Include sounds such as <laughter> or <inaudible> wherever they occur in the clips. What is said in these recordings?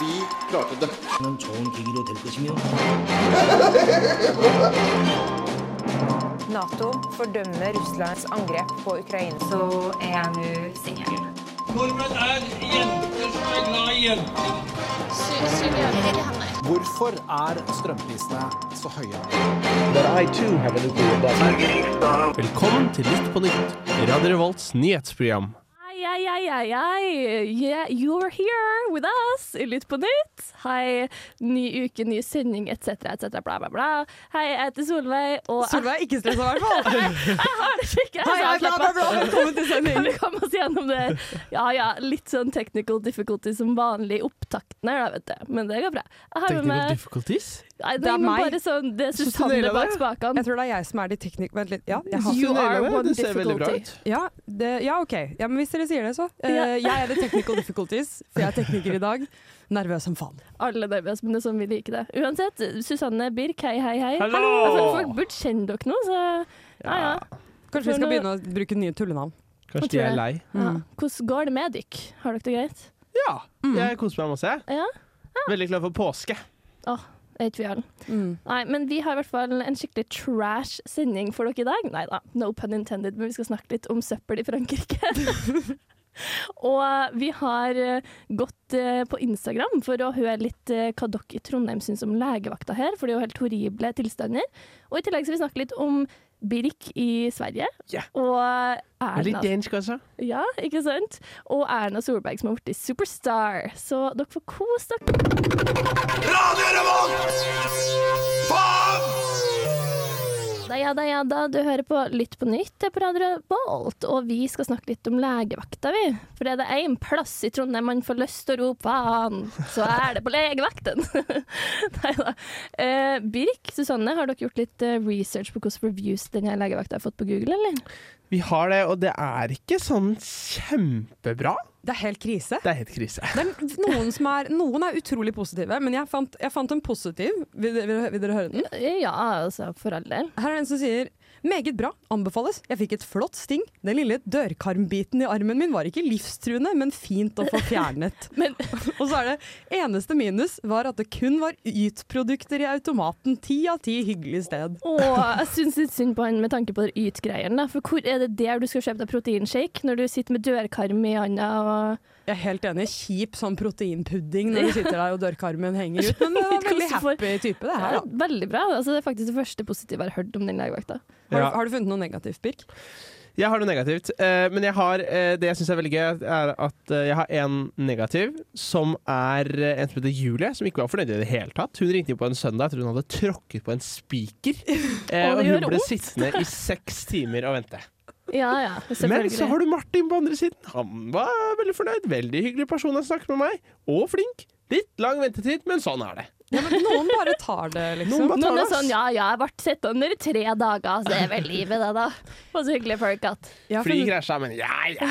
Vi klarte det. 는 좋은 계기로 될 것이며 Nato fordømmer Russlands angrep på Ukraina. så er jeg nå singel. Nordmenn er jenter som er glad i jenter. Hvorfor er strømprisene så høye? Velkommen til Lytt på nytt, Radio Revolts nyhetsprogram. Ai, ai, ai, ai. Yeah, you're here with us i Lytt på nytt. Hei, ny uke, ny sending etc., etc., bla, bla, bla. Hei, jeg heter Solveig, og Solveig er ikke stressa, i hvert fall. <laughs> jeg har det ikke! Hei, hei, bla, bla, bla. Velkommen til sending. Kan vi komme oss gjennom det? Ja ja, litt sånn technical difficulty som vanlig i opptakten her, da, vet du. Men det går bra. Jeg har med Technical meg difficulties? Nei, Det er meg. Bare sånn, det er Susanne bak spakene. Jeg tror det er jeg som er de teknikk... Vent litt. Ja, jeg har You are one Det ser veldig bra difficulty. ut. ja, det, ja, OK. Ja, men hvis dere sier det, så. Ja. Jeg er the technical difficulties, for jeg er tekniker i dag. Nervøs som faen. Alle nervøse, men det er sånn vi liker det. Uansett, Susanne Birk, hei, hei, hei. Hallo! Føler folk burde kjenne dere nå, så ja ja. Kanskje vi skal begynne å bruke nye tullenavn. Kanskje de er lei? Mm. Hvordan går det med dere? Har dere det greit? Ja, jeg koser meg masse. Ja? Veldig klar for påske. Det er ikke vi alle. Mm. Nei, men vi har i hvert fall en skikkelig trash sending for dere i dag. Nei da, no pun intended, men vi skal snakke litt om søppel i Frankrike. <laughs> Og vi har eh, gått eh, på Instagram for å høre litt eh, hva dere i Trondheim syns om legevakta her, for det er jo helt horrible tilstander. Og i tillegg skal vi snakke litt om Birk i Sverige. Yeah. Og Erna, litt dansk også. Ja, ikke sant? Og Erna Solberg som har blitt superstar. Så dere får kose dere. Da, ja da, ja da, du hører på Lytt på nytt på Radio Bolt, og vi skal snakke litt om legevakta, vi. For er det én plass i Trondheim man får lyst til å rope faen, så er det på legevakten. <laughs> Nei da. Eh, Birk, Susanne, har dere gjort litt eh, research på hvilke reviews denne legevakta har fått på Google, eller? Vi har det, og det er ikke sånn kjempebra. Det er helt krise. Det er helt krise. Det er noen, som er, noen er utrolig positive, men jeg fant, jeg fant en positiv. Vil, vil, vil dere høre den? Ja, altså, for all del. Her er en som sier meget bra, anbefales. Jeg fikk et flott sting. Den lille dørkarmbiten i armen min var ikke livstruende, men fint å få fjernet. <laughs> Men- <laughs> og så er det eneste minus var at det kun var Yt-produkter i automaten. Ti av ti hyggelig sted. Å, jeg syns litt synd på han med tanke på yt-greiene. For hvor er det der du skal kjøpe deg proteinshake? Når du sitter med dørkarm i handa og Jeg er helt enig. Kjip sånn proteinpudding når du sitter der og dørkarmen henger ut. Men <laughs> det var veldig happy type, det her. ja, Veldig bra. Altså, det er faktisk det første positive jeg har hørt om den legevakta. Har, Ja. har du funnet noe negativt, Birk? Jeg har noe negativt, eh, men jeg har, eh, det jeg syns er veldig gøy, er at eh, jeg har en negativ, som er eh, en som heter Julie, som ikke var fornøyd i det hele tatt. Hun ringte inn på en søndag etter hun hadde tråkket på en spiker. <laughs> Eh, og hun ble sittende i seks timer og vente. Ja ja, Men så har du Martin på andre siden. Han var veldig fornøyd. Veldig hyggelig person å snakke med meg. Og flink. Litt lang ventetid, men sånn er det. Ja, men noen bare tar det, liksom. Noen bare tar Noen er sånn ja ja, jeg ble sittende i tre dager, så det er vel <laughs> livet, det, da. Og så hyggelige folk at Jeg har Fly krasja, men ja ja.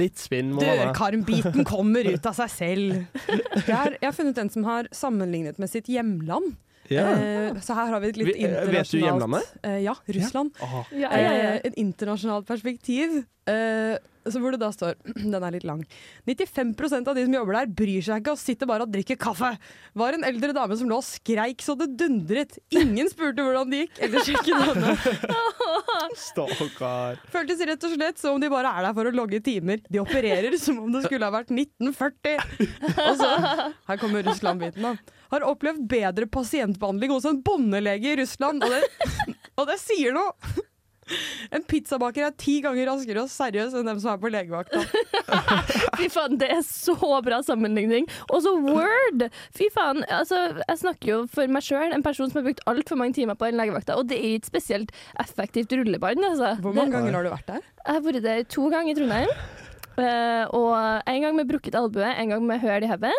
Litt spinn må man ha. Dørkarmbiten <laughs> kommer ut av seg selv. Jeg har, jeg har funnet en som har sammenlignet med sitt hjemland. Ja. Uh, så her har vi et litt Vi- eh, vet du internasjonalt hjemlandet? Uh, ja, Russland. Ja, ja, ja. Eh, et internasjonalt perspektiv. Eh, så hvor det da står <clears throat> Den er litt lang. 95% av de som jobber der, bryr seg ikke og sitter bare og drikker kaffe. Var en eldre dame som lå og skreik så det dundret. Ingen spurte hvordan det gikk, eller sjekket henne. <laughs> Stakkar. Føltes rett og slett som om de bare er der for å logge timer. De opererer som om det skulle ha vært 1940. Og så, her kommer Russland-biten da. Har opplevd bedre pasientbehandling hos en bondelege i Russland, og det, og det sier noe. En pizzabaker er ti ganger raskere og seriøs enn dem som er på legevakta. <laughs> Fy faen, det er så bra sammenligning. Og så Word! Fy faen. Altså, jeg snakker jo for meg sjøl, en person som har brukt altfor mange timer på den legevakta, og det er ikke spesielt effektivt rullebånd, altså. Hvor mange ganger har du vært der? Jeg har vært der to ganger i Trondheim. Uh, og en gang med brukket albue, en gang med høl i hodet.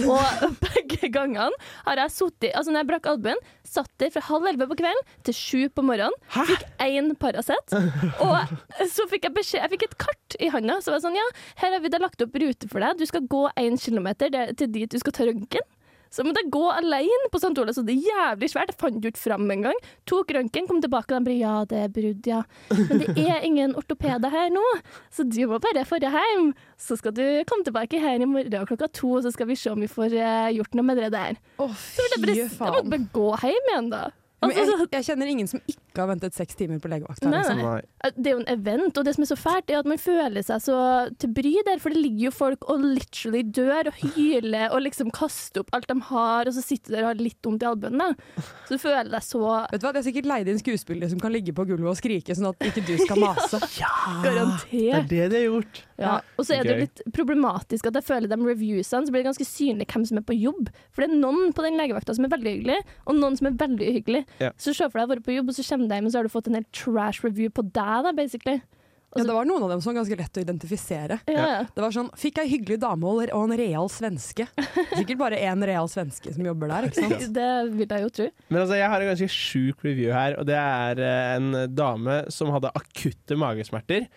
Og <laughs> begge gangene har jeg sittet Altså, når jeg brakk albuen, satt der fra halv elleve på kvelden til sju på morgenen. Fikk én Paracet. Og så fikk jeg beskjed Jeg fikk et kart i handa. Så var jeg sånn, ja, her har vi da lagt opp rute for deg. Du skal gå én kilometer til dit du skal ta røntgen. Så måtte jeg gå alene på St. Olavs, og det er jævlig svært. Jeg fant det ikke fram engang. Tok røntgen, kom tilbake, og de bare ja, det er brudd, ja. Men det er <laughs> ingen ortopeder her nå, så du må bare dra hjem. Så skal du komme tilbake her i morgen klokka to, så skal vi se om vi får eh, gjort noe med det der. Å, Så jeg, bare, jeg måtte bare gå hjem igjen, da. Altså, jeg, jeg kjenner ingen som ikke har ventet seks timer på legevakta. Liksom. Det er jo en event, og det som er så fælt, er at man føler seg så til bry der, for det ligger jo folk og literally dør og hyler og liksom kaster opp alt de har, og så sitter de der og har litt vondt i albuen. da. Så du føler deg så Vet du hva, Det er sikkert leid inn skuespillere som kan ligge på gulvet og skrike, sånn at ikke du skal mase. <laughs> Det er garantert. det de har gjort. Ja. Og så er det jo litt problematisk at jeg føler de reviewsene, så blir det ganske synlig hvem som er på jobb. For det er noen på den legevakta som er veldig hyggelig, og noen som er veldig uhyggelig. Ja. Så se for deg å være på jobb, og så kommer du hjem, og så har du fått en helt trash review på deg, da, basically. Ja, det var noen av dem som var ganske lett å identifisere. Ja, ja. Det var sånn, Fikk ei hyggelig dame og og en real svenske. Sikkert bare én real svenske som jobber der. ikke sant? <laughs> Det vil jeg jo tro. Men altså, jeg har en ganske sjuk review her, og det er eh, en dame som hadde akutte magesmerter,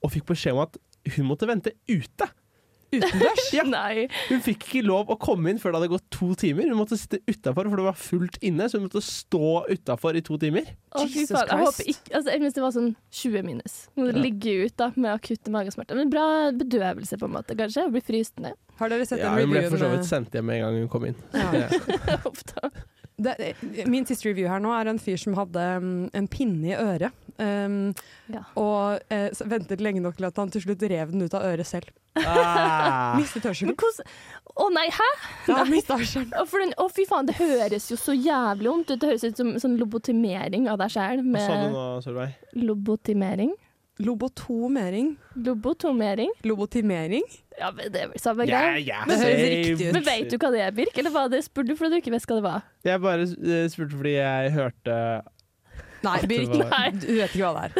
og fikk beskjed om at hun måtte vente ute. Utendørs. <laughs> Ja. Hun fikk ikke lov å komme inn før det hadde gått to timer. Hun måtte sitte utafor, for det var fullt inne, så hun måtte stå utafor i to timer. Å, Jesus faen. Jeg håper ikke altså, Jeg minst det var sånn 20 minus. Hun Ja. ligge ut da med akutte magesmerter. Men bra bedøvelse, på en måte, kanskje. Bli fryst ned. Har dere sett Ja, den hun ble for så vidt sendt hjem en gang hun kom inn. Ja. <laughs> <laughs> Det- da. Det, min siste review her nå er en fyr som hadde um, en pinne i øret. Um, Ja. Og uh, ventet lenge nok til at han til slutt rev den ut av øret selv. Ah. <laughs> Mistet hørselen. Å oh, nei, hæ? Ja, mistet hørselen. Å, for den, å, fy faen, det høres jo så jævlig vondt ut. Det høres ut som sånn lobotimering av deg sjæl. Hva sa du nå, Solveig? lobotimering. Lobotomering. Lobotomering. Lobotimering? Ja, men det er vel samme Yeah, greie. yeah, Det høres riktig ut. Men vet du hva det er, Birk? Eller hva det spurte du fordi du ikke visste hva det var? Jeg bare eh, spurte fordi jeg hørte Nei, Birk, Nei. du vet ikke hva det er.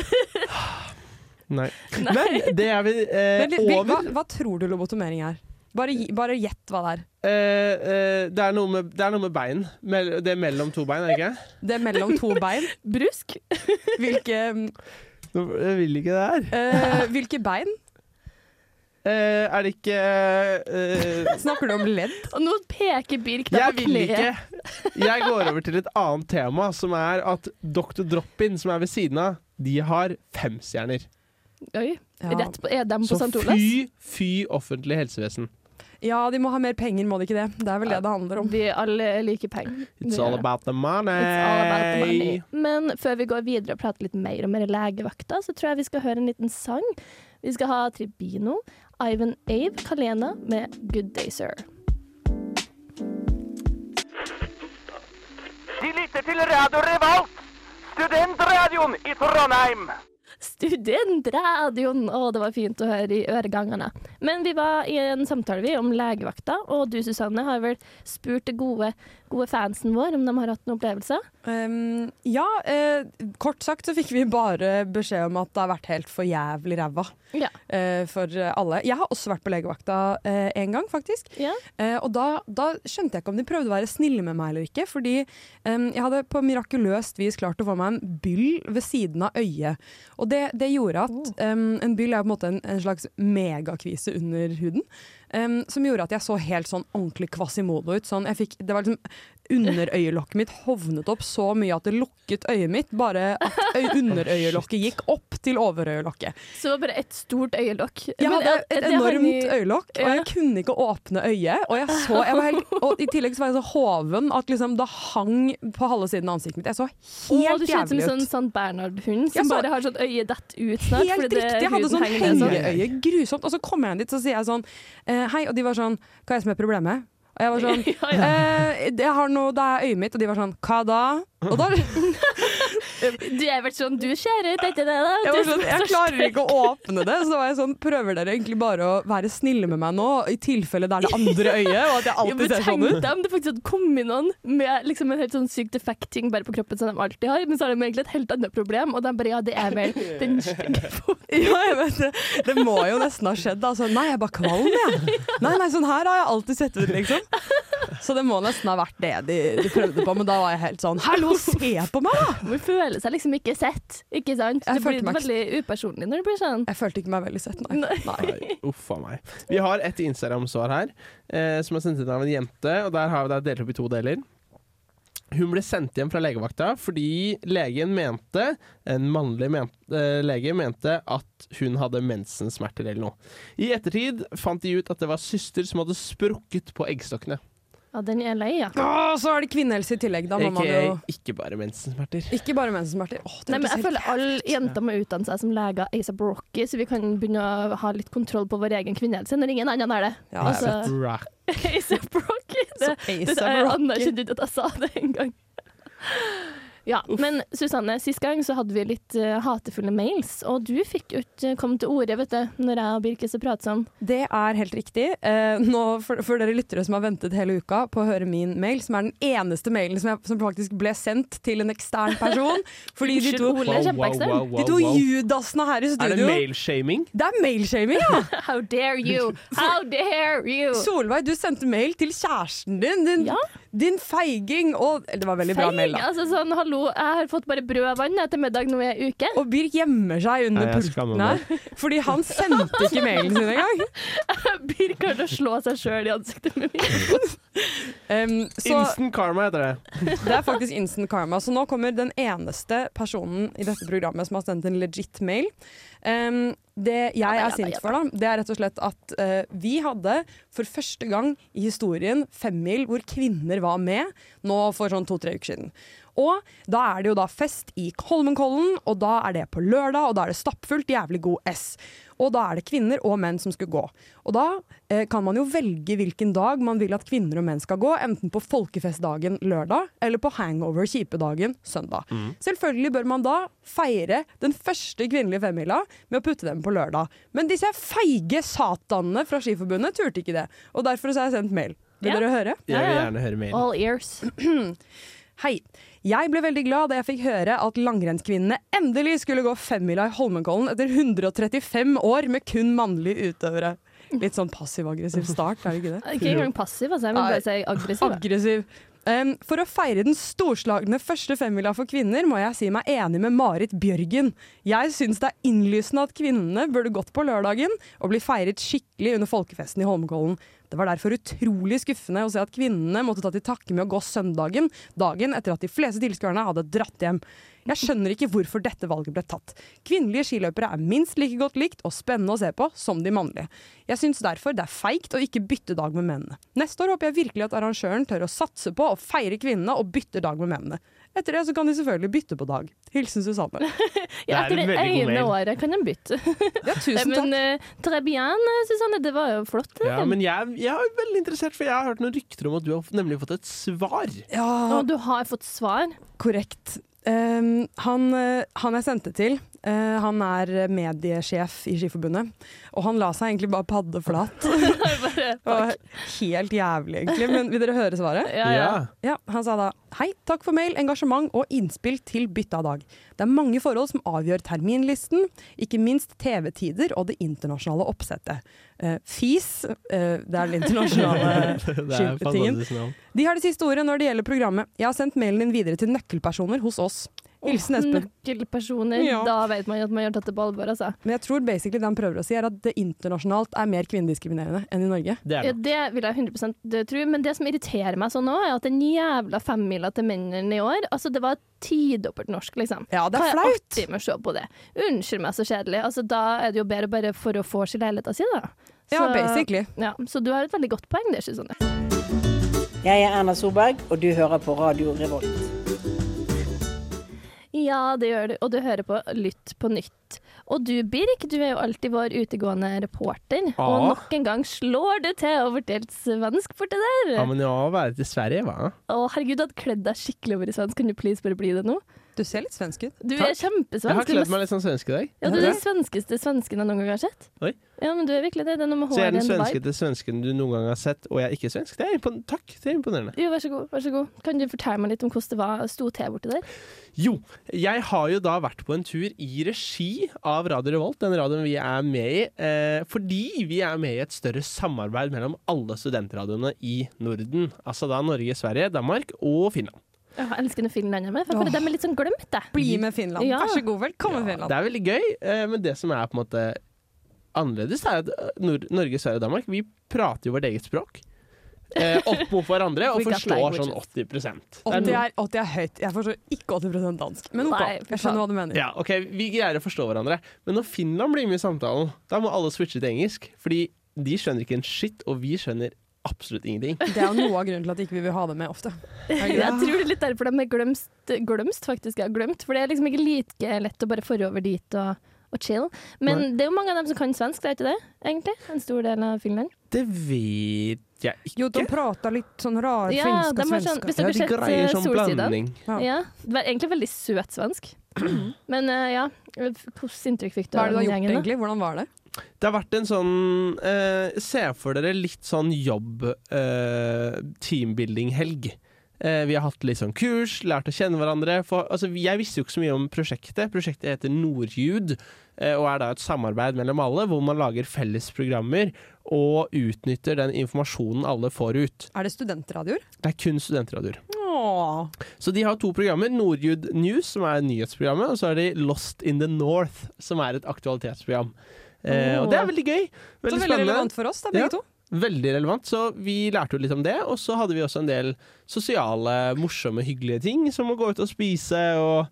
Nei. Men det er vi eh, Men, Birk, hva, over. hva tror du lobotomering er? Bare, bare gjett hva det er. Eh, eh, det, er noe med, det er noe med bein. Mell- Det er mellom to bein, er det ikke? Det er mellom to bein. <laughs> Brusk? Hvilke, Jeg vil ikke det her. eh, hvilke bein? Eh, er det ikke eh, Snakker du om ledd? Og nå peker Birk deg Jeg på vil kneet. ikke. Jeg går over til et annet tema, som er at Dr. Drop-In, som er ved siden av, de har fem stjerner. Oi, Ja. rett på, er dem på Så St. Olavs? fy, fy offentlig helsevesen. Ja, de må ha mer penger, må de ikke det? Det er vel det det handler om. Vi alle liker penger. It's all about the money. It's all about the money. Men før vi går videre og prater litt mer om mer legevakta, så tror jeg vi skal høre en liten sang. Vi skal ha Tribino, Ivan Ave, Kalena med Good Day Sir. De lytter til Radio Revolt, studentradioen i Trondheim. Studentradioen! Å, det var fint å høre i øregangene. Men vi var i en samtale vi om legevakta, og du Susanne har vel spurt det gode, gode fansen vår om de har hatt noen opplevelser? Um, ja, eh, kort sagt så fikk vi bare beskjed om at det har vært helt for jævlig ræva Ja. eh, for alle. Jeg har også vært på legevakta eh, en gang, faktisk. Ja. Eh, og da, da skjønte jeg ikke om de prøvde å være snille med meg eller ikke. Fordi jeg hadde på mirakuløst vis klart å få meg en byll ved siden av øyet. Og det, det gjorde at um, En byll er på en måte en, en slags megakvise under huden. Em, som gjorde at jeg så helt sånn ordentlig kvasimodo ut. Sånn, jeg fikk, det var liksom Underøyelokket mitt hovnet opp så mye at det lukket øyet mitt. Bare at <laughs> underøyelokket gikk opp til overøyelokket. Så det var bare et stort øyelokk. Jeg hadde et enormt øyelokk, og jeg kunne ikke åpne øyet. Og, jeg så, jeg var helt, <laughs> og i tillegg så var jeg så hoven at liksom det hang på halve siden av ansiktet mitt. Jeg så helt jævlig ut. du ser ut som en sånn. St. Bernhard-hund som så- bare har sånn øye dett ut snart. Helt fordi riktig. Jeg hadde sånn sånn. hengeøye. Grusomt. Og så kommer jeg inn dit, så sier jeg sånn eh, Hei. Og de var sånn Hva er det som er problemet? Og jeg var sånn <laughs> Ja, ja. eh, Jeg har noe, det er øyet mitt. Og de var sånn Hva da? Og da <laughs> Du er vel sånn Du ser ut, etter det? da? jeg, sånn, jeg klarer ikke å åpne det. Så da var jeg sånn Prøver dere egentlig bare å være snille med meg nå, i tilfelle det er det andre øyet? Og at jeg alltid jo, ser sånn tenk ut? deg om det faktisk hadde kommet noen med liksom en helt sånn sykt defekt-ting bare på kroppen som de alltid har, men så har de egentlig et helt annet problem, og de bare ja, det er vel den stygge foten. <laughs> Ja, jeg vet det. Det må jo nesten ha skjedd. Altså, nei, jeg er bare kvalm, jeg. <laughs> Nei, nei, sånn her har jeg alltid sett ut, liksom. Så det må nesten ha vært det de, de prøvde på, men da var jeg helt sånn <laughs> Hallo, se på meg, da! Føler seg liksom ikke sett, ikke sant? Jeg Det blir meg veldig upersonlig når det blir sånn. Jeg følte ikke meg veldig sett, nei. nei. Nei, Uff a meg. Vi har et Instagram-svar her, eh, som er sendt inn av en jente, og der har vi det delt opp i to deler. Hun ble sendt hjem fra legevakta fordi legen mente, en mannlig mente, eh, lege mente at hun hadde mensensmerter eller noe. I ettertid fant de ut at det var søster som hadde sprukket på eggstokkene. Ja, den er lei, ja. Å, så er det kvinnehelse i tillegg, da må man jo Ikke, ikke bare mensensmerter. Ikke bare mensensmerter. Åh, det Nei, men jeg føler alle jenter må utdanne seg som leger ASAP Rocky, så vi kan begynne å ha litt kontroll på vår egen kvinnehelse når ingen annen er det. Ja, altså. ASAP Rocky. Det, Så det, jeg anerkjente ikke at jeg sa det engang. Ja, men Susanne, sist gang så hadde vi litt uh, hatefulle mails, og du fikk jo ikke komme til orde, vet du, når jeg og Birke så pratet om. Det er helt riktig. Uh, nå, for, for dere lyttere som har ventet hele uka på å høre min mail, som er den eneste mailen som, jeg, som faktisk ble sendt til en ekstern person <laughs> Fordi de to, wow, wow, wow, de to judasene her i studio Er det mailshaming? Det er mailshaming, ja! <laughs> How dare you! How dare you! Solveig, du sendte mail til kjæresten din. Din, Ja. din feiging. Og det var veldig bra mail, da. Altså sånn, hallo, jeg har fått bare brød og vann etter til middag nå i ei uke. Og Birk gjemmer seg under pulten her, fordi han sendte ikke mailen sin engang. <laughs> Birk kan å slå seg sjøl i ansiktet med mikrofon. Um, Instant karma heter det. det er faktisk instant karma. Så nå kommer den eneste personen i dette programmet som har sendt en legit mail. Um, det jeg Ja, er sint for, da, det er rett og slett at uh, vi hadde for første gang i historien femmil hvor kvinner var med, nå for sånn to-tre uker siden. Og da er det jo da fest i Holmenkollen, og da er det på lørdag, og da er det stappfullt, jævlig god S. Og da er det kvinner og menn som skulle gå. Og da eh, kan man jo velge hvilken dag man vil at kvinner og menn skal gå, enten på folkefestdagen lørdag eller på hangover-kjipedagen søndag. Selvfølgelig bør man da feire den første kvinnelige femmila med å putte dem på lørdag. Men disse feige satanene fra Skiforbundet turte ikke det, og derfor så har jeg sendt mail. Vil Ja. dere høre? Jeg vil gjerne høre mail. All ears. <clears throat> Hei. Jeg ble veldig glad da jeg fikk høre at langrennskvinnene endelig skulle gå femmila i Holmenkollen etter 135 år med kun mannlige utøvere. Litt sånn passiv-aggressiv start, er det ikke det? Ikke engang passiv, altså. Jeg vil bare si aggressiv. Aggressiv. Um, for å feire den storslagne første femmila for kvinner, må jeg si meg enig med Marit Bjørgen. Jeg syns det er innlysende at kvinnene burde gått på lørdagen og bli feiret skikkelig under folkefesten i Holmenkollen. Det var derfor utrolig skuffende å se at kvinnene måtte ta til takke med å gå søndagen, dagen etter at de fleste tilskuerne hadde dratt hjem. Jeg skjønner ikke hvorfor dette valget ble tatt. Kvinnelige skiløpere er minst like godt likt og spennende å se på som de mannlige. Jeg syns derfor det er feigt å ikke bytte dag med mennene. Neste år håper jeg virkelig at arrangøren tør å satse på å feire kvinnene og bytte dag med mennene. Etter det så kan de selvfølgelig bytte på dag. Hilsen Susanne. <laughs> Ja, er etter det ene året kan de bytte. Ja, tusen <laughs> Men takk. uh, très bien, eh, Susanne. Det var jo flott. det. Ja, men jeg, jeg er veldig interessert, for jeg har hørt noen rykter om at du har nemlig fått et svar. Ja, Og du har fått svar. korrekt. Um, han, eh, han jeg sendte til, eh, han er mediesjef i Skiforbundet. Og han la seg egentlig bare paddeflat. <laughs> Bare, <laughs> Det var helt jævlig, egentlig. Men vil dere høre svaret? ja, ja. Ja, Han sa da Hei, takk for mail, engasjement og innspill til bytte av dag. Det er mange forhold som avgjør terminlisten, ikke minst TV-tider og det internasjonale oppsettet. Uh, FIS, uh, det er den internasjonale <laughs> Det er skiltingen. De har det siste ordet når det gjelder programmet. Jeg har sendt mailen din videre til nøkkelpersoner hos oss. Hilsen Espen. Nøkkelpersoner. Ja. Da vet man at man har tatt det på alvor, altså. Men jeg tror basically det han prøver å si, er at det internasjonalt er mer kvinnediskriminerende enn i Norge. Det er Ja, det. det vil jeg 100% tro, men det som irriterer meg sånn nå, er at den jævla femmila til mennene i år, altså det var tidobbelt norsk, liksom. Ja, det er flaut! artig med å se på det? Unnskyld meg, så kjedelig. Altså, da er det jo bedre bare for å få sin leiligheta si, da. Ja, basically. Ja, så du har et veldig godt poeng der, Susanne. Jeg er Erna Solberg, og du hører på Radio Revolt. Ja, det gjør du, og du hører på Lytt på nytt. Og du, Birk, du er jo alltid vår utegående reporter, og nok en gang slår du til over til svensk borti der. Ja, men jeg har vært i Sverige, hva? Å, herregud, du hadde kledd deg skikkelig over i svensk. Kan du please bare bli det nå? Du ser litt svensk ut. Du Takk. er kjempesvensk. Jeg har kledd meg litt sånn svensk i dag. Ja, du er den svenskeste svensken jeg noen gang har sett. Oi. Ja, men du er virkelig det. Det er noe med Så jeg er den svenskeste svensken du noen gang har sett, og jeg er ikke svensk. Det er Takk, det er imponerende. Jo, vær så god. vær så god. Kan du fortelle meg litt om hvordan det var sto til borti der? Jo, jeg har jo da vært på en tur i regi av Radio Revolt, den radioen vi er med i, eh, fordi vi er med i et større samarbeid mellom alle studentradioene i Norden. Altså da Norge, Sverige, Danmark og Finland. Jeg elsker når Finland er med, for de er litt sånn glemt, Det. Bli med Finland. Ja. Vær så god, velkommen, Det Finland. er veldig gøy, eh, men det som er på en måte annerledes, er at eh, Nor Norge, Sverige og Danmark vi prater jo vårt eget språk. Eh, opp mot hverandre <laughs> og forstår sånn 80 Det er 80 er, 80 er høyt. Jeg forstår ikke 80% dansk. Men OK, Nei, jeg skjønner hva du mener. Ja, ok, Vi greier å forstå hverandre. Men når Finland blir med i samtalen, da må alle switche til engelsk. Fordi de skjønner ikke en shit, og vi skjønner absolutt ingenting. <laughs> Det er jo noe av grunnen til at ikke vi vil ha det med ofte. Jeg tror det er litt derfor de er glemst, glemst faktisk. Jeg har glemt, for det er liksom ikke like lett å bare forover dit og, og chill. Men det er jo mange av dem som kan svensk, det er ikke det? egentlig? En stor del av Finland. Det vet jeg ikke. Jo, de prater litt sånn rar Ja, finsk og svensk. sånn, hvis Ja, dere de har sett greier eh, sånn blanding. Ja. Ja, det var egentlig veldig søt svensk. <clears throat> Men uh, ja, hvilket inntrykk fikk du Hva har du gjort, egentlig? Hvordan var det? Det har vært en sånn eh, Se for dere litt sånn jobb eh. Eh, vi har hatt litt sånn kurs, lært å kjenne hverandre. For, altså, jeg visste jo ikke så mye om prosjektet. Prosjektet heter Nordljud, eh, og er da et samarbeid mellom alle, hvor man lager felles programmer og utnytter den informasjonen alle får ut. Er det studentradioer? Det er kun studentradioer. Åh. Så de har to programmer. Nordjud News, som er nyhetsprogrammet, og så har de Lost in the North, som er et aktualitetsprogram. Eh, og det er veldig gøy. Så Veldig veldig spennende. relevant for oss, da, begge Ja. to. Veldig relevant, så vi lærte jo litt om det. Og så hadde vi også en del sosiale, morsomme, hyggelige ting, som å gå ut og spise og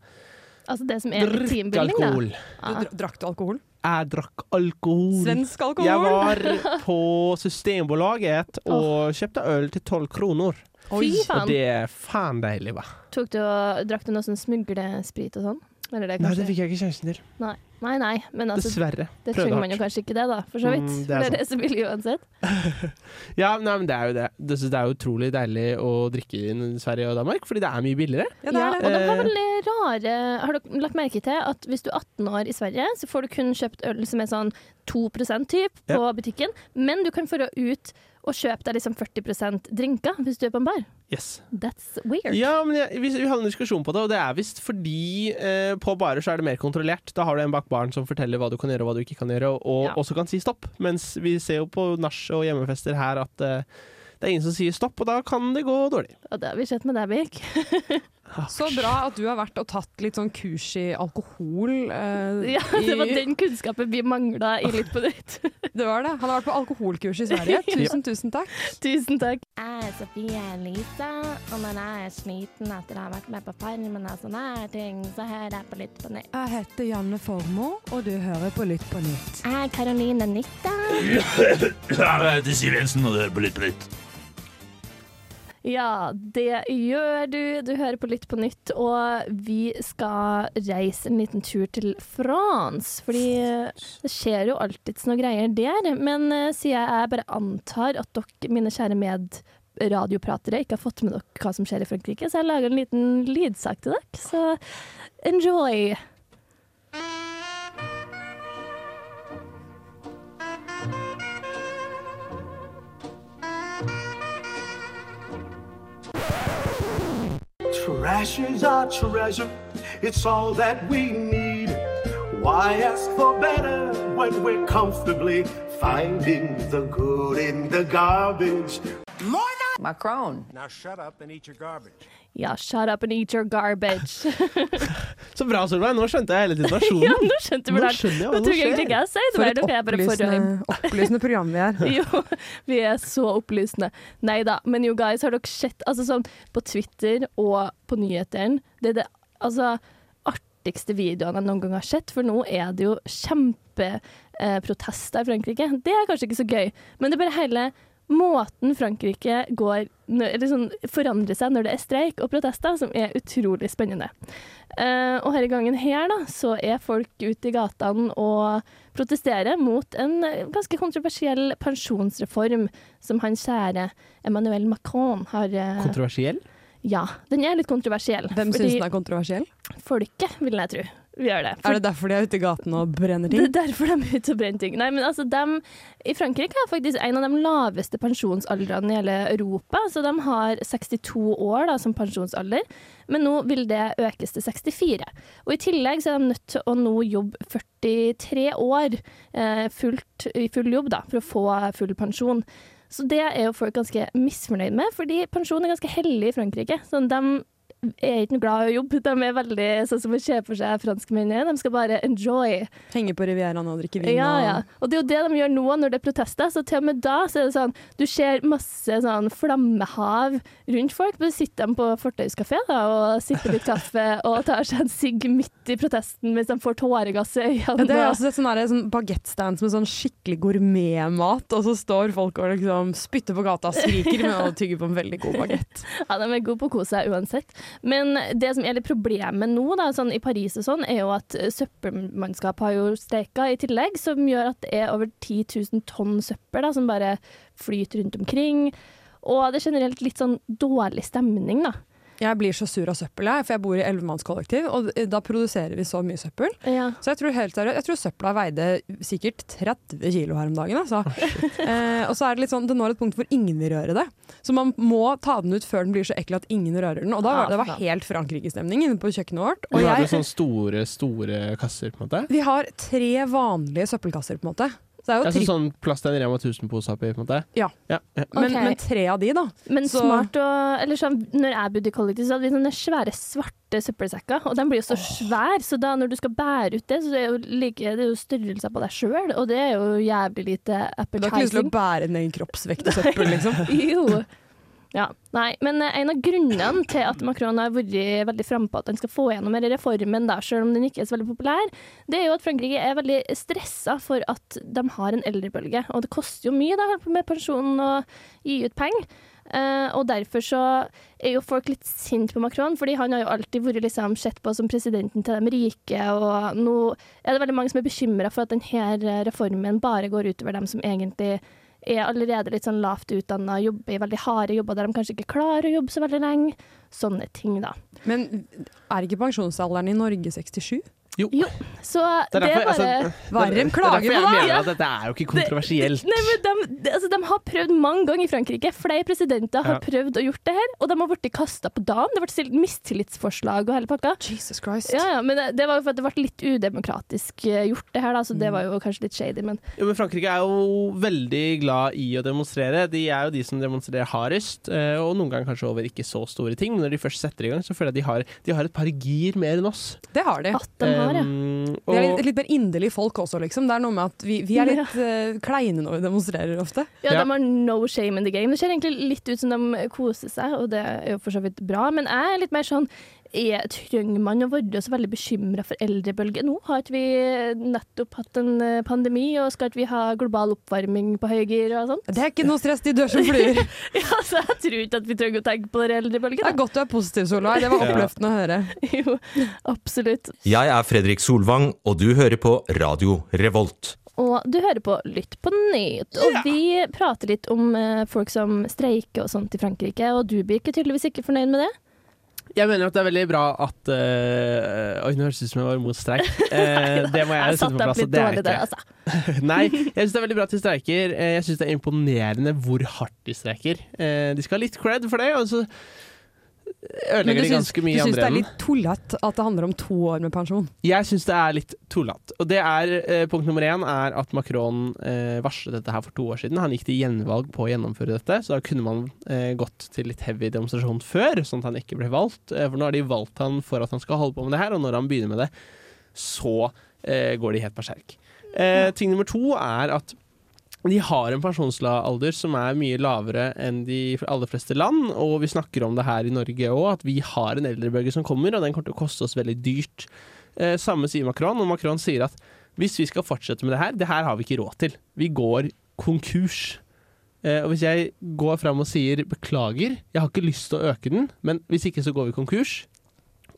Altså det som er drikke alkohol. da. alkohol. Ja. Du Drakk du alkohol? Jeg drakk alkohol. Svensk alkohol? Jeg var på Systembolaget <laughs> og kjøpte øl til tolv kroner. Fy Og det er faen deilig, hva. Drakk du noe sånn smuglesprit og sånn? Eller det Nei, det fikk jeg ikke sjansen til. Nei, nei, nei. Men altså, Dessverre. det trenger man jo kanskje ikke det, da, for så vidt. Mm, det er for <laughs> det er det som vil uansett. <laughs> Ja, nei, men det er jo det. Det, er utrolig deilig å drikke i Sverige og Danmark, fordi det er mye billigere. Ja, det Ja, er og det. de har Eh. veldig rare Har dere lagt merke til at hvis du er 18 år i Sverige, så får du kun kjøpt øl som er sånn 2% typ på butikken, men du kan få ut og kjøpe deg liksom 40 drinker hvis du er på en bar. Yes. That's weird. Ja, men jeg, vi, vi hadde en diskusjon på det, og det er visst fordi eh, på barer så er det mer kontrollert. Da har du en bak baren som forteller hva du kan gjøre og hva du ikke kan gjøre, og Ja. også kan si stopp. Mens vi ser jo på nach og hjemmefester her at eh, det er ingen som sier stopp, og da kan det gå dårlig. Og det har vi sett med deg, Birk. <laughs> Så bra at du har vært og tatt litt sånn kurs i alkohol. eh, Ja, det var i- den kunnskapen vi mangla i Litt på nytt. <laughs> Det var det. Han har vært på alkoholkurs i Sverige. <laughs> Tusen, tusen takk. Tusen takk. Jeg er Sofie Elise, og når jeg er sliten etter å ha vært med på Farmen og sånne her ting, så hører jeg på Lytt på nytt. Jeg heter Janne Formoe, og du hører på Lytt på nytt. Jeg er Karoline Nytta. <laughs> Jeg heter Siv Jensen, og du hører på Lytt på nytt. Ja, det gjør du. Du hører på Lytt på nytt, og vi skal reise en liten tur til France. Fordi det skjer jo alltids noen greier der. Men eh, siden jeg bare antar at dere, mine kjære medradiopratere, ikke har fått med dere hva som skjer i Frankrike, så jeg lager en liten lydsak til dere. Så enjoy! Treasures are treasure, it's all that we need. Why ask for better when we're comfortably finding the good in the garbage? Macron. Now shut up and eat your garbage. Ja, shut up and eat your garbage. <laughs> Så bra, Solveig. Nå skjønte jeg hele <laughs> situasjonen. ja, nå skjønte vi Nå det. skjønner jeg hva som skjer. ikke jeg sier For et opplysende, opplysende program vi er. <laughs> Jo, vi er så opplysende. Nei da, men jo guys, har dere sett altså sånn på Twitter og på nyhetene Det er det altså, artigste videoene jeg noen gang har sett, for nå er det jo kjempeprotester i Frankrike. Det er kanskje ikke så gøy, men det er bare hele måten Frankrike går, eller sånn, forandrer seg når det er streik og protester, som er utrolig spennende. Uh, og denne gangen her da, så er folk ute i gatene og protesterer mot en ganske kontroversiell pensjonsreform som han kjære Emmanuel Macron har uh, Kontroversiell? Ja, den er litt kontroversiell. Hvem syns den er kontroversiell? Folket, vil jeg tro. Vi gjør det. Er det derfor de er ute i gaten og brenner ting? Det er derfor de er ute og brenner ting. Nei, men altså, dem, I Frankrike er faktisk en av de laveste pensjonsaldrene i hele Europa. Så de har 62 år da, som pensjonsalder, men nå vil det økes til 64. Og I tillegg så er de nødt til å nå jobbe 43 år eh, fullt, i full jobb da, for å få full pensjon. Så det er jo folk ganske misfornøyd med, fordi pensjon er ganske hellig i Frankrike. Sånn, de er ikke noe glad i å jobbe. De er veldig sånn som å se for seg franskmennene. De skal bare enjoy. Henge på Rivieraen og drikke vin Ja, ja. Og det er jo det de gjør nå når det er protester. Så til og med da så er det sånn Du ser masse sånn flammehav rundt folk. Men så sitter de på fortauskafé og sipper litt kaffe og tar seg en sigg midt i protesten mens de får tåregass i øynene. Ja, det er også et sånn, sånn bagettstand med sånn skikkelig gourmetmat, og så står folk og liksom spytter på gata og skriker med å tygge på en veldig god bagett. <laughs> Ja, de er gode på å kose seg uansett. Men det som er litt problemet nå, da, sånn i Paris og sånn, er jo at søppelmannskap har jo streika i tillegg, som gjør at det er over 10 000 tonn søppel da, som bare flyter rundt omkring. Og det er generelt litt sånn dårlig stemning, da. Jeg blir så sur av søppel, jeg, for jeg bor i elvemannskollektiv, og da produserer vi så mye søppel. Ja. Så jeg tror helt seriøst, jeg tror søpla veide sikkert 30 kilo her om dagen. Altså. <laughs> eh, og så er det litt sånn, det når et punkt hvor ingen vil røre det. Så man må ta den ut før den blir så ekkel at ingen rører den. Og da var det var helt Frankrike-stemning inne på kjøkkenet vårt. Og Og har jeg, sånne store, store kasser, på en måte? vi har tre vanlige søppelkasser, på en måte. Så det er jo Altså sånn plass til en Rema 1000-pose oppi, på en måte? Ja. ja. ja. men, tre av de, da. Men Så- smart å Eller sånn, når jeg bodde i kollektiv, så hadde vi sånne svære svarte søppelsekker, og de blir jo så svære, så da når du skal bære ut det, så er det jo, like, det er jo størrelser på deg sjøl, og det er jo jævlig lite Du har ikke lyst til å bære en egen kroppsvekt og søppel, liksom? <laughs> jo. Ja, nei, men eh, en av grunnene til at Macron har vært veldig frampå at han skal få gjennom reformen, da, selv om den ikke er så veldig populær, det er jo at Frankrike er veldig stressa for at de har en eldrebølge. Og det koster jo mye da, med pensjonen å gi ut penger. Uh, og derfor så er jo folk litt sinte på Macron, fordi han har jo alltid vært liksom sett på som presidenten til de rike, og nå er det veldig mange som er bekymra for at denne reformen bare går utover dem som egentlig er allerede litt sånn lavt utdanna, jobber i veldig harde jobber der de kanskje ikke klarer å jobbe så veldig lenge. Sånne ting, da. Men er ikke pensjonsalderen i Norge 67? Jo. Så Det er det bare altså, de er klager jeg på, da? mener Ja. at dette er jo ikke kontroversielt. Nei, men de, de, altså, de har prøvd mange ganger i Frankrike. Flere presidenter har Ja. prøvd å gjort det her, og de har blitt kasta på dagen. Det ble stilt mistillitsforslag og hele pakka. Jesus Christ. Ja, ja, men det, det var jo for at det ble litt udemokratisk eh, gjort, det her, da, så det var jo kanskje litt shady, men Jo, men Frankrike er jo veldig glad i å demonstrere. De er jo de som demonstrerer hardest, eh, og noen ganger kanskje over ikke så store ting. Men når de først setter i gang, så føler jeg at de har, de har et par gir mer enn oss. Det har de. at de har, ja. Um, Vi er litt, litt mer inderlige folk også, liksom. Det er noe med at vi, vi er litt uh, kleine når vi demonstrerer ofte. Ja, Ja. de har no shame in the game. Det ser egentlig litt ut som de koser seg, og det er jo for så vidt bra. Men jeg er litt mer sånn er, Trenger man å være så veldig bekymra for eldrebølge? Nå har ikke vi nettopp hatt en eh, pandemi, og skal ikke vi ha global oppvarming på høygir og sånt? Det er ikke noe stress, de dør som fluer. <laughs> Ja, så jeg tror ikke at vi trenger å tenke på den Det er godt du er positiv, Solveig. Det var <laughs> oppløftende å høre. Jo, absolutt. Jeg er Fredrik Solvang, og du hører på Radio Revolt. Og du hører på Lytt på nytt, og vi prater litt om eh, folk som streiker og sånt i Frankrike, og du blir ikke tydeligvis ikke fornøyd med det? Jeg mener at det er veldig bra at eh, Oi, nå høres det ut som jeg var imot streik. <laughs> Eh, det må jeg, Jeg sette på plass. Det er ikke. altså. <laughs> Nei, jeg <laughs> syns det er veldig bra at de streiker. Eh, Jeg syns det er imponerende hvor hardt de streiker. Eh, De skal ha litt cred for det, og så Men ødelegger du de ganske du mye i syns det er litt tullete at det handler om to år med pensjon? Jeg syns det er litt tullete. Og det er eh, punkt nummer én er at Macron eh, varslet dette her for to år siden. Han gikk til gjenvalg på å gjennomføre dette, så da kunne man eh, gått til litt heavy demonstrasjon før, sånn at han ikke ble valgt. For nå har de valgt han for at han skal holde på med det her, og når han begynner med det, så går de helt berserk. Eh, ting nummer to er at de har en pensjonsalder som er mye lavere enn de aller fleste land, og vi snakker om det her i Norge òg, at vi har en eldrebølge som kommer, og den kommer til å koste oss veldig dyrt. Eh, samme sier Macron, og Macron sier at hvis vi skal fortsette med det her, det her har vi ikke råd til. Vi går konkurs. Eh, og hvis jeg går fram og sier beklager, jeg har ikke lyst til å øke den, men hvis ikke så går vi konkurs,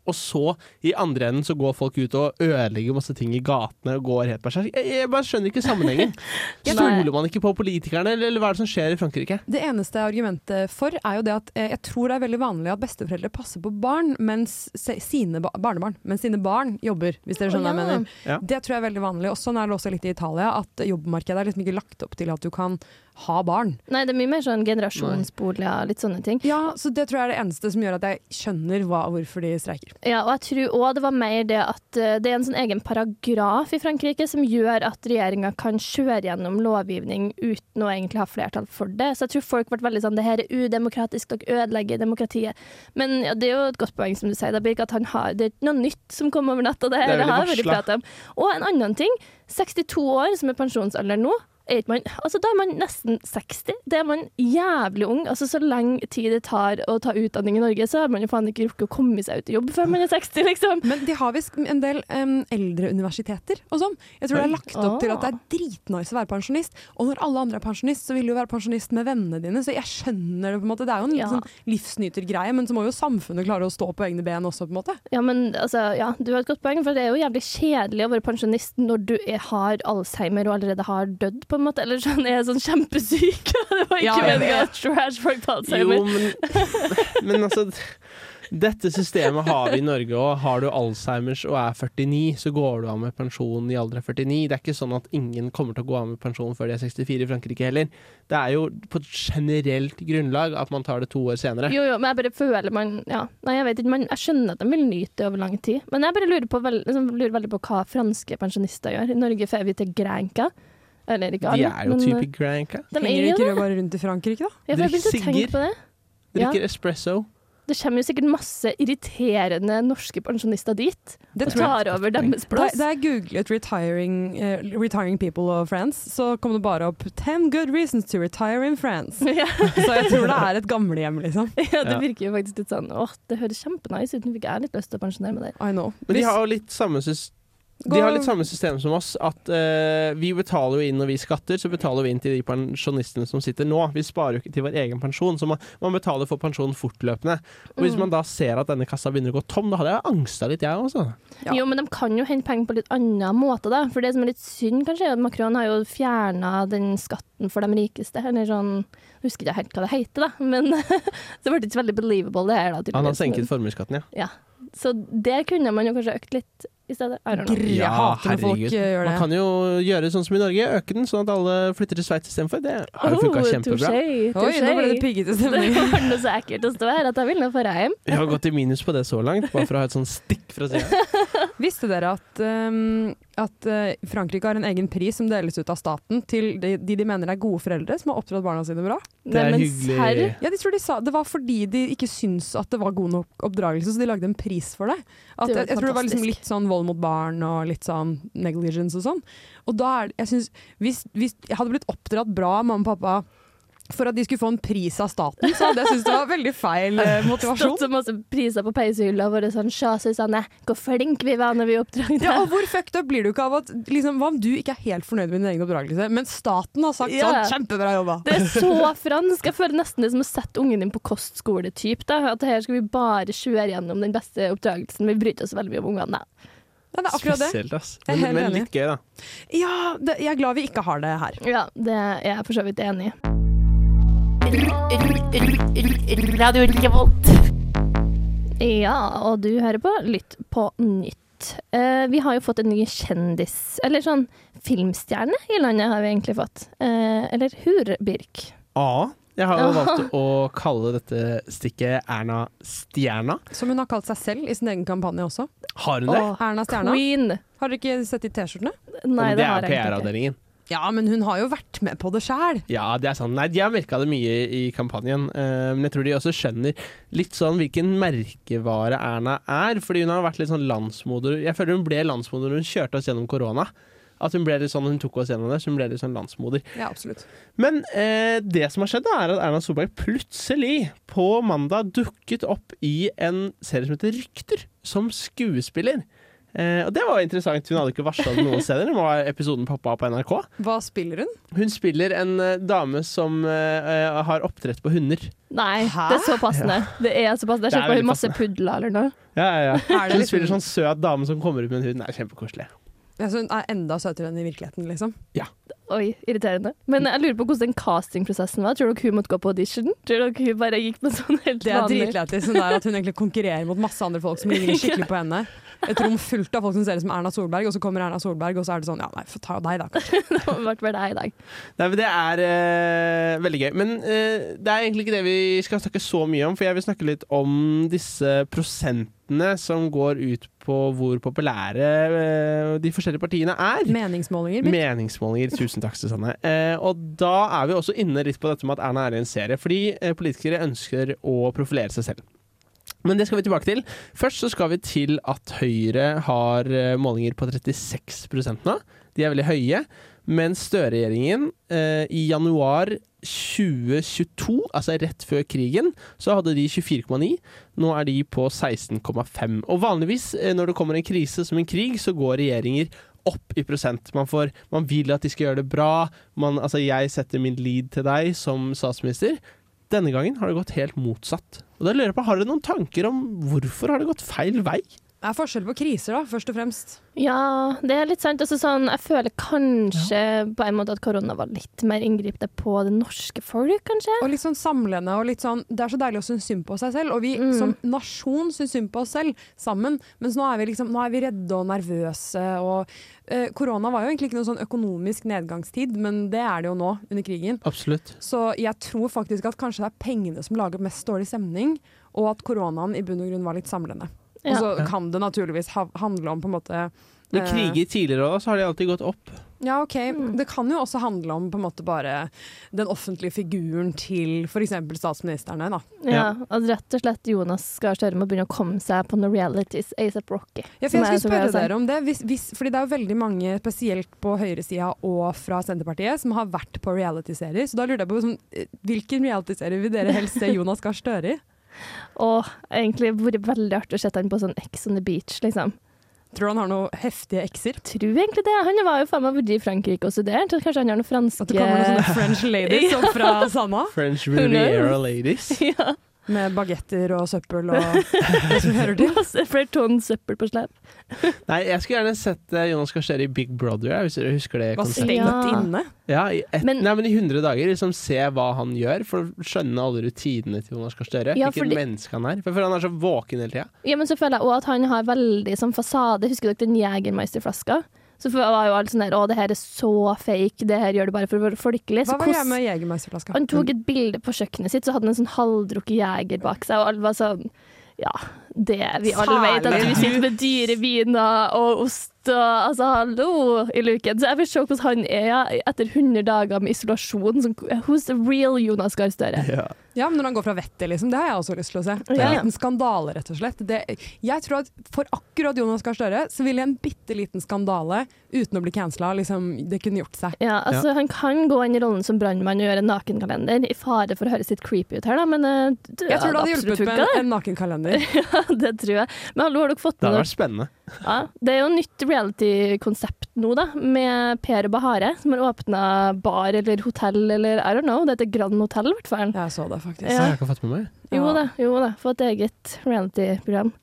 og så i andre enden så går folk ut og ødelegger masse ting i gatene og går helt berserk. Jeg, jeg bare skjønner ikke sammenhengen. <laughs> Stoler man ikke på politikerne, eller, eller hva er det som skjer i Frankrike? Det eneste argumentet for er jo det at eh, jeg tror det er veldig vanlig at besteforeldre passer på barn mens se, sine ba barnebarn, mens sine barn jobber, hvis dere skjønner hva jeg mener. Ja. Det tror jeg er veldig vanlig. Og sånn er det også litt i Italia, at jobbmarkedet er liksom ikke lagt opp til at du kan ha barn. Nei, det er mye mer sånn generasjonsboliger, litt sånne ting. Ja, så det tror jeg er det eneste som gjør at jeg skjønner hva, hvorfor de streiker. Ja, og jeg tror òg det var mer det at eh, det er en sånn egen paragraf i Frankrike som gjør at regjeringa kan kjøre gjennom lovgivning uten å egentlig ha flertall for det. Så jeg tror folk ble veldig sånn det her er udemokratisk, dere ødelegger demokratiet. Men ja, det er jo et godt poeng som du sier, da, Birk, at han har, det er ikke noe nytt som kom over natta. Det, Det er her, det veldig har vært varslet. om. Og en annen ting, 62 år som er pensjonsalder nå. Er man, altså da er man nesten 60. Det er man jævlig ung. Altså Så lenge tid det tar å ta utdanning i Norge, så har man jo faen ikke rukket å komme seg ut i jobb før man er 60, liksom. Men de har visst en del um, eldreuniversiteter og sånn. Jeg tror det er lagt opp til at det er dritnice å være pensjonist. Og når alle andre er pensjonist, så vil du jo være pensjonist med vennene dine. Så jeg skjønner det på en måte. Det er jo en Ja. sånn livsnytergreie, men så må jo samfunnet klare å stå på egne ben også, på en måte. Ja, men altså, ja, du har et godt poeng, for det er jo jævlig kjedelig å være pensjonist når du er, har Alzheimer og allerede har dødd, på en måte. Eller sånn, er sånn kjempesyk. <laughs> det var ikke Ja, vet. at trash folk på Jo, Alzheimer. men, <laughs> men altså Dette systemet har vi i Norge òg. Har du Alzheimers og er 49, så går du av med pensjon i alder av 49. Det er ikke sånn at ingen kommer til å gå av med pensjon før de er 64 i Frankrike heller. Det er jo på et generelt grunnlag at man tar det to år senere. Jo, jo, men jeg bare føler man ja. Nei, jeg vet ikke, man, jeg skjønner at de vil nyte det over lang tid. Men jeg bare lurer, på, liksom, lurer veldig på hva franske pensjonister gjør. I Norge får vi til Granka. Eller ikke De er jo men, type Granca. De er Henger ikke det. bare rundt i Frankrike, da? Ja, for jeg begynte å tenke Sigger. på det. Ja. Drikker espresso. Det kommer jo sikkert masse irriterende norske pensjonister dit. Det og tar over deres plass. da jeg googlet retiring, uh, 'retiring people of France', så kom det bare opp 'ten good reasons to retire in France'. <laughs> Ja. Så jeg tror det er et gamlehjem, liksom. <laughs> Ja, det virker jo faktisk litt sånn Åh, det høres kjempenice ut. Nå fikk jeg litt lyst til å pensjonere meg der. I know. Men de har jo litt samme sys- de har litt samme system som oss. At uh, vi betaler jo inn når vi skatter, så betaler vi inn til de pensjonistene som sitter nå. Vi sparer jo ikke til vår egen pensjon, så man, man betaler for pensjon fortløpende. Og hvis Mm. man da ser at denne kassa begynner å gå tom, da hadde jeg angsta litt, jeg også. Ja. Jo, men de kan jo hente penger på litt annen måte, da. For det som er litt synd, kanskje, er at Macron har jo fjerna den skatten for de rikeste. Eller sånn Jeg husker ikke helt hva det heter, da. Men så <laughs> ble det ikke så veldig believable, det her, da. Han har senket formuesskatten, ja. Ja. Så det kunne man jo kanskje økt litt i stedet. Jeg hater når folk eh, gjør det. Man kan jo gjøre sånn som i Norge, øke den sånn at alle flytter til Sveits istedenfor. Det har jo Oh, funka kjempebra. touché, Oi, nå ble det piggete stemning. <laughs> Det var noe så ekkelt å stå her at jeg vil nå fare hjem. Vi har gått i minus på det så langt, bare for å ha et sånn stikk fra sida. <laughs> Visste dere at, um, at uh, Frankrike har en egen pris som deles ut av staten til de de, de mener er gode foreldre som har oppdratt barna sine bra? Det er hyggelig. Ja, de tror de sa Det var fordi de ikke syntes at det var god nok oppdragelse, så de lagde en pris for det. At, Det jeg, jeg tror det var liksom litt sånn vold mot barn og litt sånn negligence og sånn. Og da er jeg synes, hvis, hvis jeg hadde blitt oppdratt bra av mamma og pappa for at de skulle få en pris av staten, så hadde jeg syntes det var veldig feil eh, <laughs> motivasjon. Stått så masse priser på peisehylla og vært sånn Sjå, Susanne, hvor flink vi var når vi oppdrag det. Ja, og hvor fucked up blir du ikke av at liksom, Hva om du ikke er helt fornøyd med din egen oppdragelse, men staten har sagt Ja. sånn 'kjempebra jobba'? Det er så fransk. Jeg føler nesten det som å sette ungen din på kostskole-typ. da. At her skal vi bare kjøre gjennom den beste oppdragelsen. Vi bryr oss veldig mye om ungene. Ja, det er akkurat det. Spesielt, ass. Er Men, men litt gøy, da. Ja, det, jeg er glad vi ikke har det her. Ja, det er jeg for så vidt enig i. Radio Revolt. Ja, og du hører på Lytt på nytt. Uh, vi har jo fått en ny kjendis, eller sånn filmstjerne i landet har vi egentlig fått. Uh, eller Hurbirk. A. Jeg har jo <laughs> valgt å kalle dette stikket Erna Stjerna. Som hun har kalt seg selv i sin egen kampanje også. Har hun det? Åh, Erna Stjerna. Queen. Har dere ikke sett de T-skjortene? Nei, det det har er jeg egentlig ikke. PR-avdelingen. Ja, men hun har jo vært med på det sjæl. Ja, det er sant. Nei, de har merka det mye i kampanjen. eh, men jeg tror de også skjønner litt sånn hvilken merkevare Erna er. Fordi hun har vært litt sånn landsmoder Jeg føler hun ble landsmoder når hun kjørte oss gjennom korona. At hun ble litt sånn, hun tok oss gjennom det, så hun ble litt sånn landsmoder. Ja, absolutt. Men eh, det som har skjedd, da, er at Erna Solberg plutselig på mandag dukket opp i en serie som heter Rykter, som skuespiller. Eh, og det var interessant. Hun hadde ikke varsla det noen steder. Det var episoden Pappa på NRK. Hva spiller hun? Hun spiller en eh, dame som eh, har oppdrett på hunder. Nei, det er så passende. Det er så passende. Jeg er ser på masse pudler eller noe. Ja, ja, ja. Hun spiller sånn søt dame som kommer ut med en hund. Det er kjempekoselig. Jeg så hun er enda søtere enn i virkeligheten, liksom. Oi, irriterende. Men jeg lurer på hvordan den castingprosessen var. Tror dere hun måtte gå på audition? Tror dere hun bare gikk med sånn helt Det er vanlig dritlættis. Sånn at hun egentlig konkurrerer mot masse andre folk som ligner skikkelig på henne. Et rom fullt av folk som ser ut som Erna Solberg, og så kommer Erna Solberg, og så er det sånn Ja, nei, få ta deg, da. kanskje. <laughs> Det ble bare deg i dag. Nei, men Det er uh, veldig gøy. Men uh, det er egentlig ikke det vi skal snakke så mye om, for jeg vil snakke litt om disse prosentene som går ut på hvor populære eh, de forskjellige partiene er. Meningsmålinger. Meningsmålinger. Tusen takk, Susanne. Eh, og da er vi også inne litt på dette med at Erna er i en serie, fordi eh, politikere ønsker å profilere seg selv. Men det skal vi tilbake til. Først så skal vi til at Høyre har eh, målinger på 36% nå. De er veldig høye. Mens Støre-regjeringen eh, i januar 2022, altså rett før krigen, så hadde de 24,9. Nå er de på 16,5. Og vanligvis eh, når det kommer en krise som en krig, så går regjeringer opp i prosent. Man, får, man vil at de skal gjøre det bra. Man, altså jeg setter min lead til deg som statsminister. Denne gangen har det gått helt motsatt. Og da lurer jeg på, Har dere noen tanker om hvorfor har det gått feil vei? Det er forskjell på kriser, da, først og fremst. Ja, det er litt sant. Altså, sånn, jeg føler kanskje på en måte at korona var litt mer inngripende på det norske folk, kanskje. Og litt sånn samlende og litt sånn Det er så deilig å synes synd på seg selv. Og vi Mm. som nasjon syns synd på oss selv sammen. Mens nå er vi liksom Nå er vi redde og nervøse og eh, Korona var jo egentlig ikke noen sånn økonomisk nedgangstid, men det er det jo nå under krigen. Absolutt. Så jeg tror faktisk at kanskje det er pengene som lager mest dårlig stemning, og at koronaen i bunn og grunn var litt samlende. Og så Ja. kan det naturligvis ha handle om på en måte Når eh, kriger tidligere også, så har de alltid gått opp. Ja, ok. Det kan jo også handle om på en måte bare den offentlige figuren til f.eks. statsministrene. Da. Ja, at rett og slett Jonas Gahr Støre må begynne å komme seg på noen realities ASAP Rocky. Ja, for jeg skulle spørre dere om det, hvis, hvis, fordi det er jo veldig mange, spesielt på høyresida og fra Senterpartiet, som har vært på reality-serier. Så da lurer jeg på sånn, hvilken reality-serie vil dere helst se Jonas Gahr Støre i? Og egentlig vært veldig artig å sette han på sånn Ex on the beach, liksom. Tror du han har noen heftige ekser? Tror egentlig det. Han var jo faen meg vært i Frankrike og studert. så Kanskje han har noen franske At det kommer noen sånne French ladies <laughs> opp fra Sanna? French? Riviera Ladies. <laughs> ja. Med bagetter og søppel og <laughs> det som hører til. Flere tonn søppel på slep. Nei, jeg skulle gjerne sett eh, Jonas Gahr Støre i Big Brother, hvis dere husker det Var stengt Ja. inne. Ja, i, et, Men- nei, men i 100 dager. Liksom Se hva han gjør, for å skjønne alle rutinene til Jonas Gahr Støre. Ja, Hvilket menneske han er. For, han er så våken hele tida. Ja, men så føler jeg også at han har veldig sånn fasade. Husker dere den Jegermeister-flaska? Så var jo alle sånn der Å, det her er så fake. Det her gjør du bare for å være folkelig. Hva var greia med Jegermeisterflaska? Han tok et bilde på kjøkkenet sitt, så hadde han en sånn halvdrukket jeger bak seg, og alle var sånn Ja, det vi alle vet, at vi du sitter med dyre viner og ost og Altså, hallo i luken. Så jeg vil se hvordan han er etter 100 dager med isolasjon. Som, who's the real Jonas Gahr Støre? Ja. Ja, men når han går fra vettet, liksom. Det har jeg også lyst til å se. Det er en liten skandale, rett og slett. Det, jeg tror at for akkurat Jonas Gahr Støre så ville en bitte liten skandale uten å bli cancela, liksom, det kunne gjort seg. Ja, altså Han kan gå inn i rollen som brannmann og gjøre en nakenkalender, i fare for å høres litt creepy ut her, da, men eh, det Jeg tror det hadde hjulpet med en, en nakenkalender. <laughs> <laughs> det. Tror jeg. Men hallo, har dere fått Det med hadde dere vært spennende. Ja, det er jo nytt reality-konsept nå, da, med Per Bahare, som har åpna bar eller hotell eller I don't know. Det heter Grand Hotell, i hvert fall. Jeg så det, faktisk. Ja. Jeg har ikke fått med meg. Jo Ja. da, jo da. Få et eget reality-program.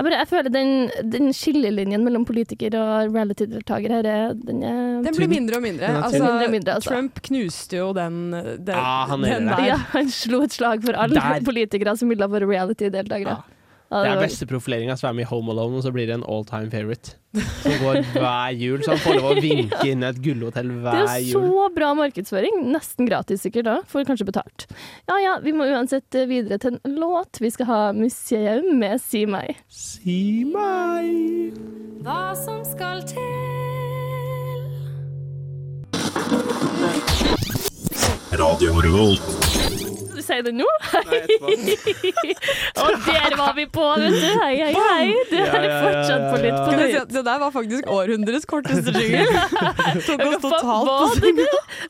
Jeg, bare, jeg føler den, den skillelinjen mellom politiker og reality-deltaker her, er- den er Den blir mindre og mindre. Altså, mindre og mindre, altså. Trump knuste jo den, den, Ja, han den der. Ja, han slo et slag for alle Der. politikere som ville være reality-deltakere. Ja. Det er beste profileringa, er med i Home Alone, og så blir det en all time favorite. Som går hver jul, så han får lov å vinke inn et gullhotell Det hver er Det jo så bra markedsføring. Nesten gratis sikkert da. Får kanskje betalt. Ja ja, vi må uansett eh, videre til en låt. Vi skal ha museum med Si meg. Si meg Hva som skal til Radio Revolt. Si det nå? Og <laughs> der var vi på, vet du. Hei, hei, hei. Du Ja, er ja, ja, fortsatt på Litt på nytt. Det der var faktisk århundrets korteste jingle. <laughs> Tok oss totalt på Var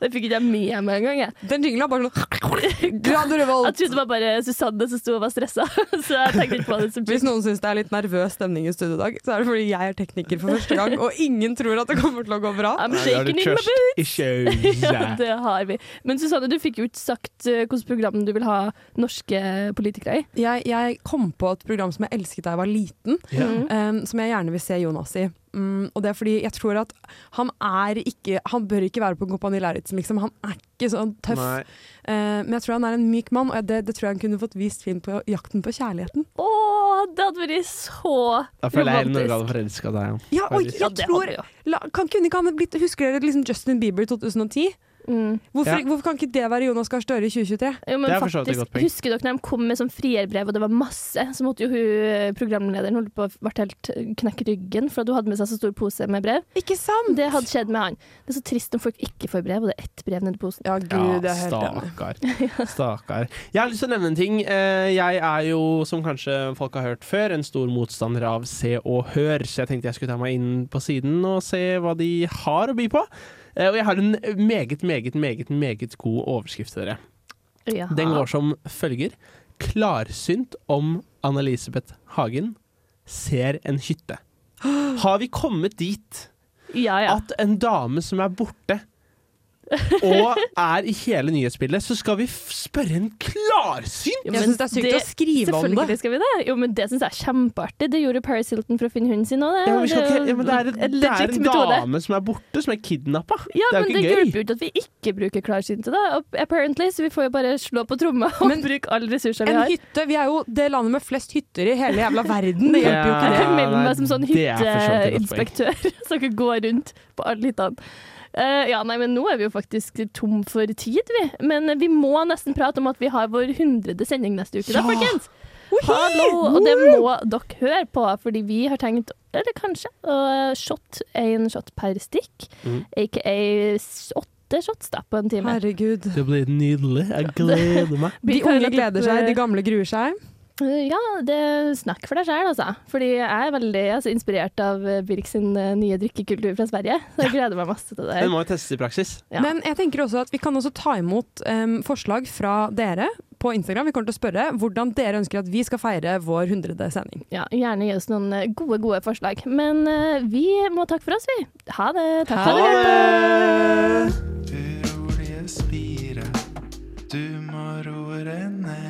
det fikk ikke jeg med meg engang. jeg. Den jingla bare sånn <laughs> Radio Revolt. Jeg trodde det var bare Susanne som sto og var stressa, <laughs> så jeg tenkte ikke på det som Hvis noen syns det er litt nervøs stemning i studio i dag, så er det fordi jeg er tekniker for første gang, og ingen tror at det kommer til å gå bra. I'm shaking in my boots. <laughs> Ja, det har vi. Men Susanne, du fikk jo ikke sagt uh, hvilket program du vil ha norske politikere i. Jeg, jeg kom på et program som jeg elsket da jeg var liten, yeah. um, som jeg gjerne vil se Jonas i. Um, og det er fordi jeg tror at han er ikke Han bør ikke være på Kompani Lauritzen, liksom. Han er ikke sånn tøff. Uh, men jeg tror han er en myk mann, og det, det tror jeg han kunne fått vist film på 'Jakten på kjærligheten'. Åh, det hadde vært så romantisk. Da føler jeg Ellen Nordahl forelska deg. Ja, og jeg, jeg tror la, Kan kunne ikke han blitt Husker dere liksom Justin Bieber i 2010? Mm. Hvorfor, ja. hvorfor, kan ikke det være Jonas Gahr Støre i 2023? Jo, men faktisk, Husker dere når de kom med sånn frierbrev, og det var masse, så måtte jo hun eh, programlederen holde på å helt eh, knekke ryggen for at hun hadde med seg så stor pose med brev. Ikke sant? Det hadde skjedd med han. Det er så trist om folk ikke får brev, og det er ett brev nedi posen. Ja, Gud, ja, stakkar. <laughs> stakkar. Jeg har lyst til å nevne en ting. Eh, jeg er jo, som kanskje folk har hørt før, en stor motstander av Se og Hør, så jeg tenkte jeg skulle ta meg inn på siden og se hva de har å by på. Eh, Og jeg har en meget, meget, meget, meget god overskrift til dere. Jaha. Den går som følger. Klarsynt om Anne-Elisabeth Hagen ser en hytte. Har vi kommet dit Ja, ja. at en dame som er borte og er i hele nyhetsbildet, så skal vi f spørre en klarsynt? Ja, men det. skal vi det. Jo, men det syns jeg er kjempeartig. Det gjorde Paris Hilton for å finne hunden sin òg. Ja, men vi skal ikke, ja, men det er, en det er en metode. dame som er borte, som er kidnappa. Ja, det er men jo det ikke gøy. hjelper jo ikke at vi ikke bruker klarsynte, da. Apparently, så vi får jo bare slå på tromma og bruke alle ressurser vi En har. hytte, Vi er jo det landet med flest hytter i hele jævla verden. Det hjelper jo Jeg ikke kan det. melde meg som sånn det er så jeg hytteinspektør <laughs> kan gå rundt på alle hyttene. Eh, ja, nei, men Nå er vi jo faktisk tom for tid, vi. Men vi må nesten prate om at vi har vår hundrede sending neste uke, da, folkens. Hallo! Og det må dere høre på, fordi vi har tenkt, eller kanskje, å shot én shot per stikk. Mm. Aka åtte shots da, på en time. Herregud. Det blir nydelig. Jeg gleder meg. De unge gleder seg, de gamle gruer seg. Ja, det snakk for deg sjøl, altså. Fordi jeg er veldig altså, inspirert av Birk sin eh, nye drikkekultur fra Sverige. Så jeg gleder meg masse til det. Den må jo testes i praksis. Ja. Men jeg tenker også at vi kan også ta imot um, forslag fra dere på Instagram. Vi kommer til å spørre hvordan dere ønsker at vi skal feire vår hundrede sending. Ja, gjerne gi oss noen eh, gode, gode forslag. Men uh, vi må takke for oss, vi. Ha det. Takk for at dere hørte på. Spire, du må roe deg ned.